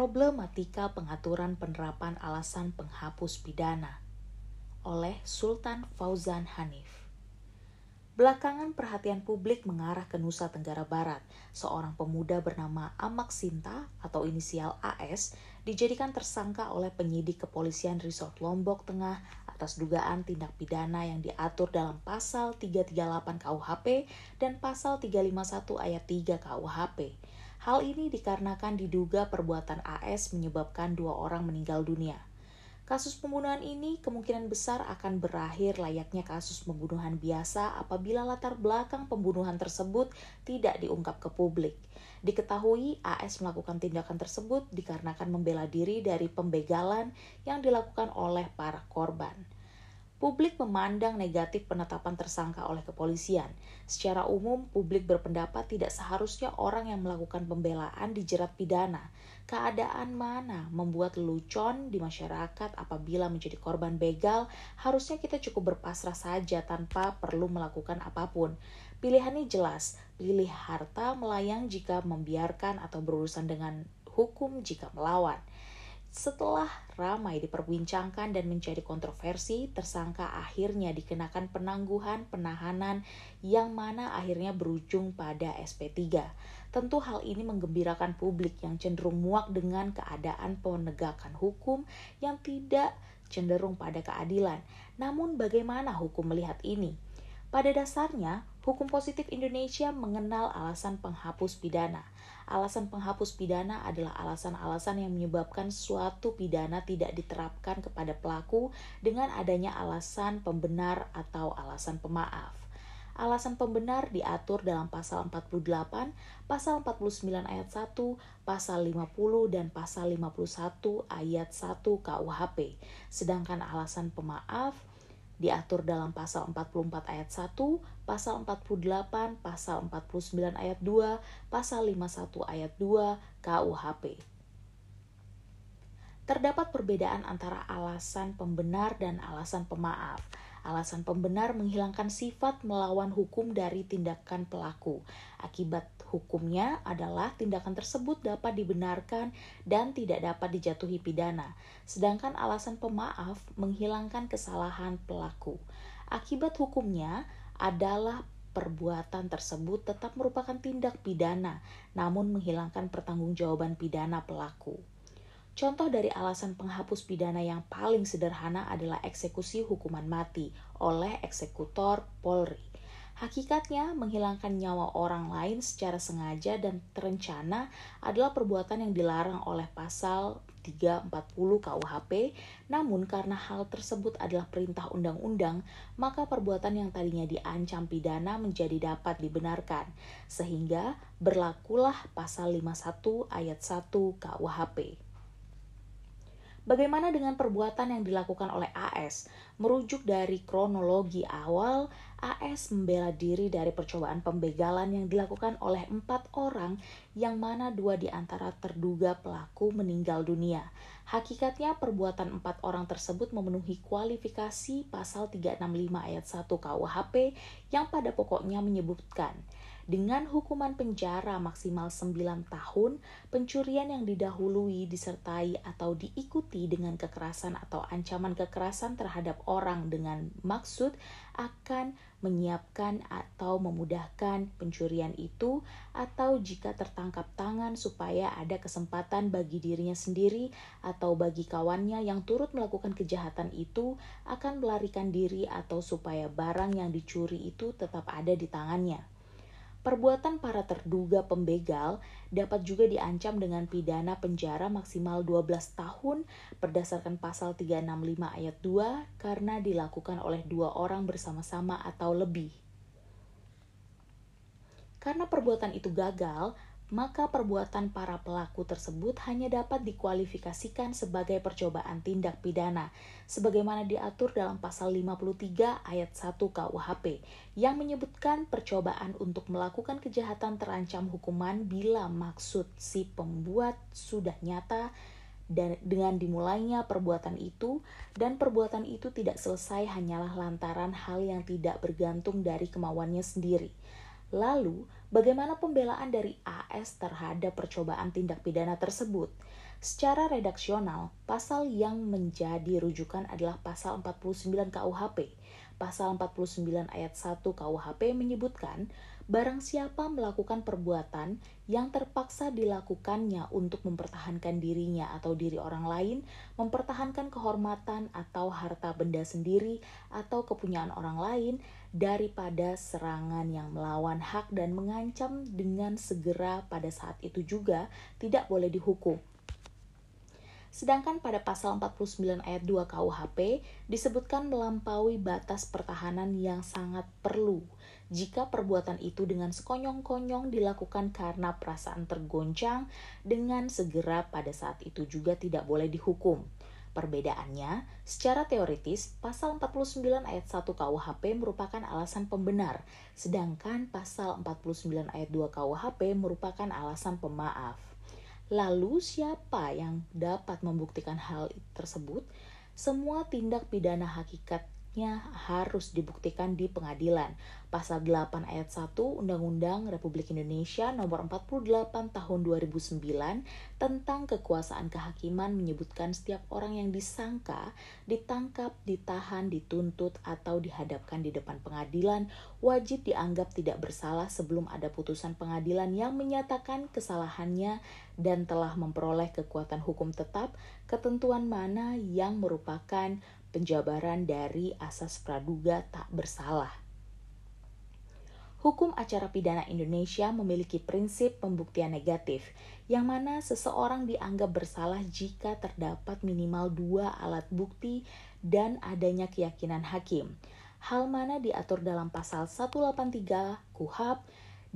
Problematika Pengaturan Penerapan Alasan Penghapus Pidana oleh Sultan Fauzan Hanif. Belakangan perhatian publik mengarah ke Nusa Tenggara Barat. Seorang pemuda bernama Amak Sinta atau inisial AS dijadikan tersangka oleh penyidik kepolisian Resort Lombok Tengah atas dugaan tindak pidana yang diatur dalam pasal 338 KUHP dan pasal 351 ayat 3 KUHP. Hal ini dikarenakan diduga perbuatan AS menyebabkan dua orang meninggal dunia. Kasus pembunuhan ini kemungkinan besar akan berakhir layaknya kasus pembunuhan biasa apabila latar belakang pembunuhan tersebut tidak diungkap ke publik. Diketahui AS melakukan tindakan tersebut dikarenakan membela diri dari pembegalan yang dilakukan oleh para korban. Publik memandang negatif penetapan tersangka oleh kepolisian. Secara umum, publik berpendapat tidak seharusnya orang yang melakukan pembelaan dijerat pidana. Keadaan mana membuat lelucon di masyarakat apabila menjadi korban begal, harusnya kita cukup berpasrah saja tanpa perlu melakukan apa pun. Pilihannya jelas, pilih harta melayang jika membiarkan atau berurusan dengan hukum jika melawan. Setelah ramai diperbincangkan dan menjadi kontroversi, tersangka akhirnya dikenakan penangguhan penahanan yang mana akhirnya berujung pada SP3. Tentu hal ini menggembirakan publik yang cenderung muak dengan keadaan penegakan hukum yang tidak cenderung pada keadilan. Namun bagaimana hukum melihat ini? Pada dasarnya, hukum positif Indonesia mengenal alasan penghapus pidana. Alasan penghapus pidana adalah alasan-alasan yang menyebabkan suatu pidana tidak diterapkan kepada pelaku dengan adanya alasan pembenar atau alasan pemaaf. Alasan pembenar diatur dalam pasal 48, pasal 49 ayat 1, pasal 50 dan pasal 51 ayat 1 KUHP. Sedangkan alasan pemaaf diatur dalam pasal 44 ayat 1, pasal 48, pasal 49 ayat 2, pasal 51 ayat 2 KUHP. Terdapat perbedaan antara alasan pembenar dan alasan pemaaf. Alasan pembenar menghilangkan sifat melawan hukum dari tindakan pelaku. Akibat hukumnya adalah tindakan tersebut dapat dibenarkan dan tidak dapat dijatuhi pidana. Sedangkan alasan pemaaf menghilangkan kesalahan pelaku. Akibat hukumnya adalah perbuatan tersebut tetap merupakan tindak pidana, namun menghilangkan pertanggungjawaban pidana pelaku. Contoh dari alasan penghapus pidana yang paling sederhana adalah eksekusi hukuman mati oleh eksekutor Polri. Hakikatnya, menghilangkan nyawa orang lain secara sengaja dan terencana adalah perbuatan yang dilarang oleh pasal 340 KUHP, namun karena hal tersebut adalah perintah undang-undang, maka perbuatan yang tadinya diancam pidana menjadi dapat dibenarkan, sehingga berlakulah pasal 51 ayat 1 KUHP. Bagaimana dengan perbuatan yang dilakukan oleh AS? Merujuk dari kronologi awal, AS membela diri dari percobaan pembegalan yang dilakukan oleh empat orang yang mana dua di antara terduga pelaku meninggal dunia. Hakikatnya perbuatan empat orang tersebut memenuhi kualifikasi pasal 365 ayat 1 KUHP yang pada pokoknya menyebutkan dengan hukuman penjara maksimal 9 tahun, pencurian yang didahului, disertai atau diikuti dengan kekerasan atau ancaman kekerasan terhadap orang dengan maksud akan menyiapkan atau memudahkan pencurian itu atau jika tertangkap tangan supaya ada kesempatan bagi dirinya sendiri atau bagi kawannya yang turut melakukan kejahatan itu akan melarikan diri atau supaya barang yang dicuri itu tetap ada di tangannya. Perbuatan para terduga pembegal dapat juga diancam dengan pidana penjara maksimal 12 tahun berdasarkan pasal 365 ayat 2 karena dilakukan oleh dua orang bersama-sama atau lebih. Karena perbuatan itu gagal, maka perbuatan para pelaku tersebut hanya dapat dikualifikasikan sebagai percobaan tindak pidana, sebagaimana diatur dalam pasal 53 ayat 1 KUHP, yang menyebutkan percobaan untuk melakukan kejahatan terancam hukuman bila maksud si pembuat sudah nyata dan dengan dimulainya perbuatan itu dan perbuatan itu tidak selesai hanyalah lantaran hal yang tidak bergantung dari kemauannya sendiri. Lalu, bagaimana pembelaan dari AS terhadap percobaan tindak pidana tersebut? Secara redaksional, pasal yang menjadi rujukan adalah pasal 49 KUHP. Pasal 49 ayat 1 KUHP menyebutkan barang siapa melakukan perbuatan yang terpaksa dilakukannya untuk mempertahankan dirinya atau diri orang lain, mempertahankan kehormatan atau harta benda sendiri atau kepunyaan orang lain daripada serangan yang melawan hak dan mengancam dengan segera pada saat itu juga tidak boleh dihukum Sedangkan pada pasal 49 ayat 2 KUHP disebutkan melampaui batas pertahanan yang sangat perlu jika perbuatan itu dengan sekonyong-konyong dilakukan karena perasaan tergoncang dengan segera pada saat itu juga tidak boleh dihukum. Perbedaannya, secara teoritis, pasal 49 ayat 1 KUHP merupakan alasan pembenar, sedangkan pasal 49 ayat 2 KUHP merupakan alasan pemaaf. Lalu siapa yang dapat membuktikan hal tersebut? Semua tindak pidana hakikat harus dibuktikan di pengadilan. Pasal 8 ayat 1 Undang-Undang Republik Indonesia nomor 48 tahun 2009 tentang kekuasaan kehakiman menyebutkan setiap orang yang disangka, ditangkap, ditahan, dituntut atau dihadapkan di depan pengadilan wajib dianggap tidak bersalah sebelum ada putusan pengadilan yang menyatakan kesalahannya dan telah memperoleh kekuatan hukum tetap, ketentuan mana yang merupakan penjabaran dari asas praduga tak bersalah. Hukum acara pidana Indonesia memiliki prinsip pembuktian negatif, yang mana seseorang dianggap bersalah jika terdapat minimal dua alat bukti dan adanya keyakinan hakim. Hal mana diatur dalam pasal 183 KUHAP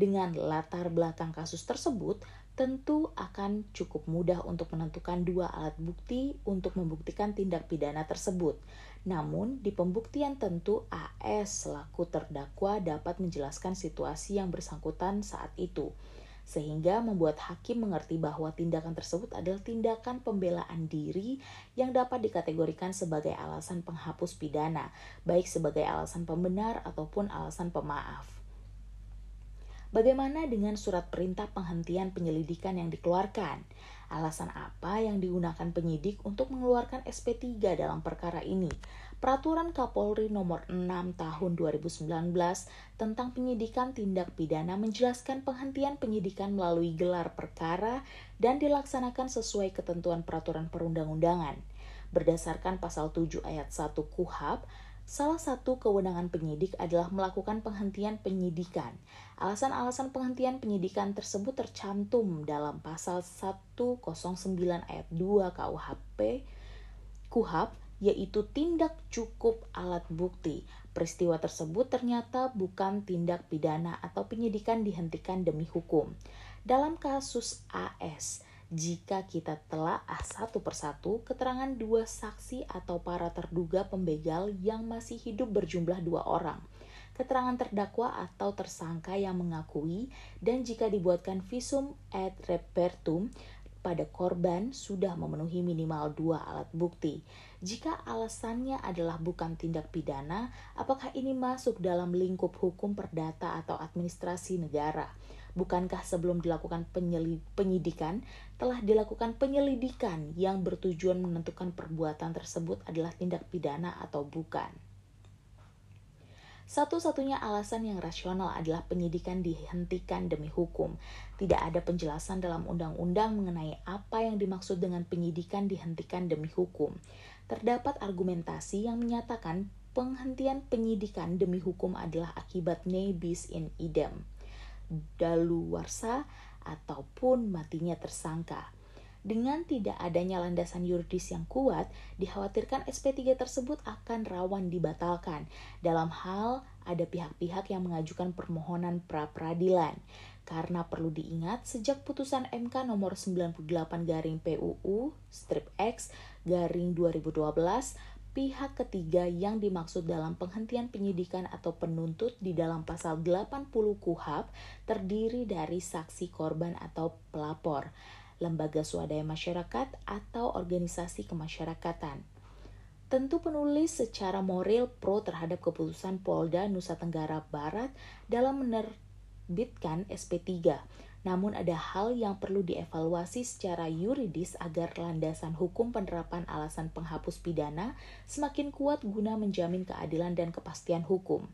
dengan latar belakang kasus tersebut tentu akan cukup mudah untuk menentukan dua alat bukti untuk membuktikan tindak pidana tersebut. Namun, di pembuktian tentu AS selaku terdakwa dapat menjelaskan situasi yang bersangkutan saat itu, sehingga membuat hakim mengerti bahwa tindakan tersebut adalah tindakan pembelaan diri yang dapat dikategorikan sebagai alasan penghapus pidana, baik sebagai alasan pembenar ataupun alasan pemaaf. Bagaimana dengan surat perintah penghentian penyelidikan yang dikeluarkan? Alasan apa yang digunakan penyidik untuk mengeluarkan SP3 dalam perkara ini? Peraturan Kapolri nomor 6 tahun 2019 tentang penyidikan tindak pidana menjelaskan penghentian penyidikan melalui gelar perkara dan dilaksanakan sesuai ketentuan peraturan perundang-undangan. Berdasarkan pasal 7 ayat 1 KUHAP, Salah satu kewenangan penyidik adalah melakukan penghentian penyidikan. Alasan-alasan penghentian penyidikan tersebut tercantum dalam pasal 109 ayat 2 KUHP KUHAP yaitu tindak cukup alat bukti. Peristiwa tersebut ternyata bukan tindak pidana atau penyidikan dihentikan demi hukum. Dalam kasus AS, jika kita telah satu persatu keterangan dua saksi atau para terduga pembegal yang masih hidup berjumlah dua orang, keterangan terdakwa atau tersangka yang mengakui, dan jika dibuatkan visum et repertum pada korban sudah memenuhi minimal dua alat bukti. Jika alasannya adalah bukan tindak pidana, apakah ini masuk dalam lingkup hukum perdata atau administrasi negara? Bukankah sebelum dilakukan penyidikan telah dilakukan penyelidikan yang bertujuan menentukan perbuatan tersebut adalah tindak pidana atau bukan? Satu-satunya alasan yang rasional adalah penyidikan dihentikan demi hukum. Tidak ada penjelasan dalam undang-undang mengenai apa yang dimaksud dengan penyidikan dihentikan demi hukum. Terdapat argumentasi yang menyatakan penghentian penyidikan demi hukum adalah akibat ne bis in idem daluarsa ataupun matinya tersangka. Dengan tidak adanya landasan yuridis yang kuat, dikhawatirkan SP3 tersebut akan rawan dibatalkan dalam hal ada pihak-pihak yang mengajukan permohonan pra-peradilan. Karena perlu diingat, sejak putusan MK nomor 98 garing PUU strip X garing 2012 pihak ketiga yang dimaksud dalam penghentian penyidikan atau penuntut di dalam pasal 80 KUHAP terdiri dari saksi korban atau pelapor, lembaga swadaya masyarakat atau organisasi kemasyarakatan. Tentu penulis secara moral pro terhadap keputusan Polda Nusa Tenggara Barat dalam mener menerbitkan SP3. Namun ada hal yang perlu dievaluasi secara yuridis agar landasan hukum penerapan alasan penghapus pidana semakin kuat guna menjamin keadilan dan kepastian hukum.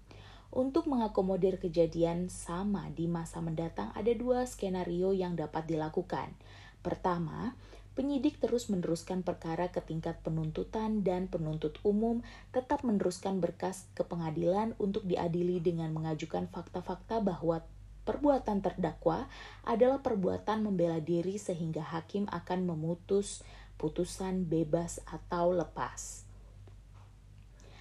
Untuk mengakomodir kejadian sama di masa mendatang ada dua skenario yang dapat dilakukan. Pertama, penyidik terus meneruskan perkara ke tingkat penuntutan dan penuntut umum tetap meneruskan berkas ke pengadilan untuk diadili dengan mengajukan fakta-fakta bahwa perbuatan terdakwa adalah perbuatan membela diri sehingga hakim akan memutus putusan bebas atau lepas.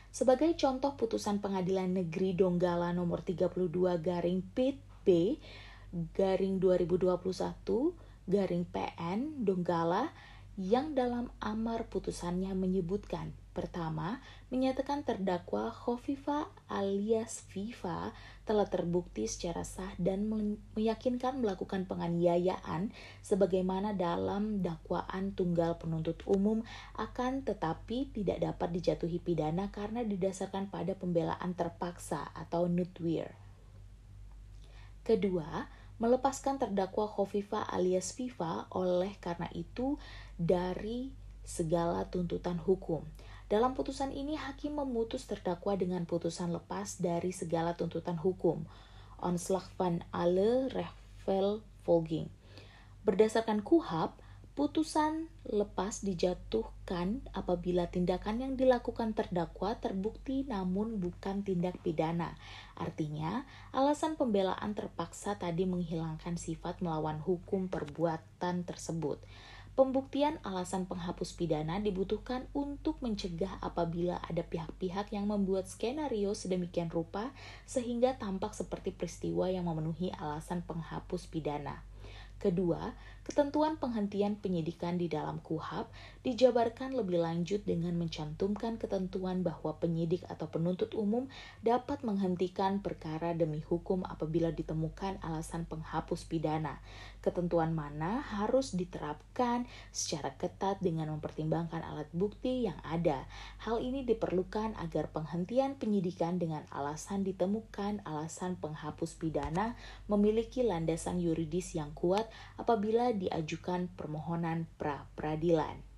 Sebagai contoh putusan Pengadilan Negeri Donggala nomor 32 garing Pit B garing 2021 garing PN Donggala yang dalam amar putusannya menyebutkan pertama menyatakan terdakwa Khofifa alias Viva telah terbukti secara sah dan meyakinkan melakukan penganiayaan sebagaimana dalam dakwaan tunggal penuntut umum akan tetapi tidak dapat dijatuhi pidana karena didasarkan pada pembelaan terpaksa atau nutwir. Kedua, melepaskan terdakwa Khofifa alias Viva oleh karena itu dari segala tuntutan hukum. Dalam putusan ini, hakim memutus terdakwa dengan putusan lepas dari segala tuntutan hukum. Onslag van alle volging. Berdasarkan KUHAP, Putusan lepas dijatuhkan apabila tindakan yang dilakukan terdakwa terbukti namun bukan tindak pidana. Artinya, alasan pembelaan terpaksa tadi menghilangkan sifat melawan hukum perbuatan tersebut. Pembuktian alasan penghapus pidana dibutuhkan untuk mencegah apabila ada pihak-pihak yang membuat skenario sedemikian rupa sehingga tampak seperti peristiwa yang memenuhi alasan penghapus pidana. Kedua, ketentuan penghentian penyidikan di dalam KUHAP dijabarkan lebih lanjut dengan mencantumkan ketentuan bahwa penyidik atau penuntut umum dapat menghentikan perkara demi hukum apabila ditemukan alasan penghapus pidana. Ketentuan mana harus diterapkan secara ketat dengan mempertimbangkan alat bukti yang ada. Hal ini diperlukan agar penghentian penyidikan dengan alasan ditemukan alasan penghapus pidana memiliki landasan yuridis yang kuat apabila diajukan permohonan pra peradilan.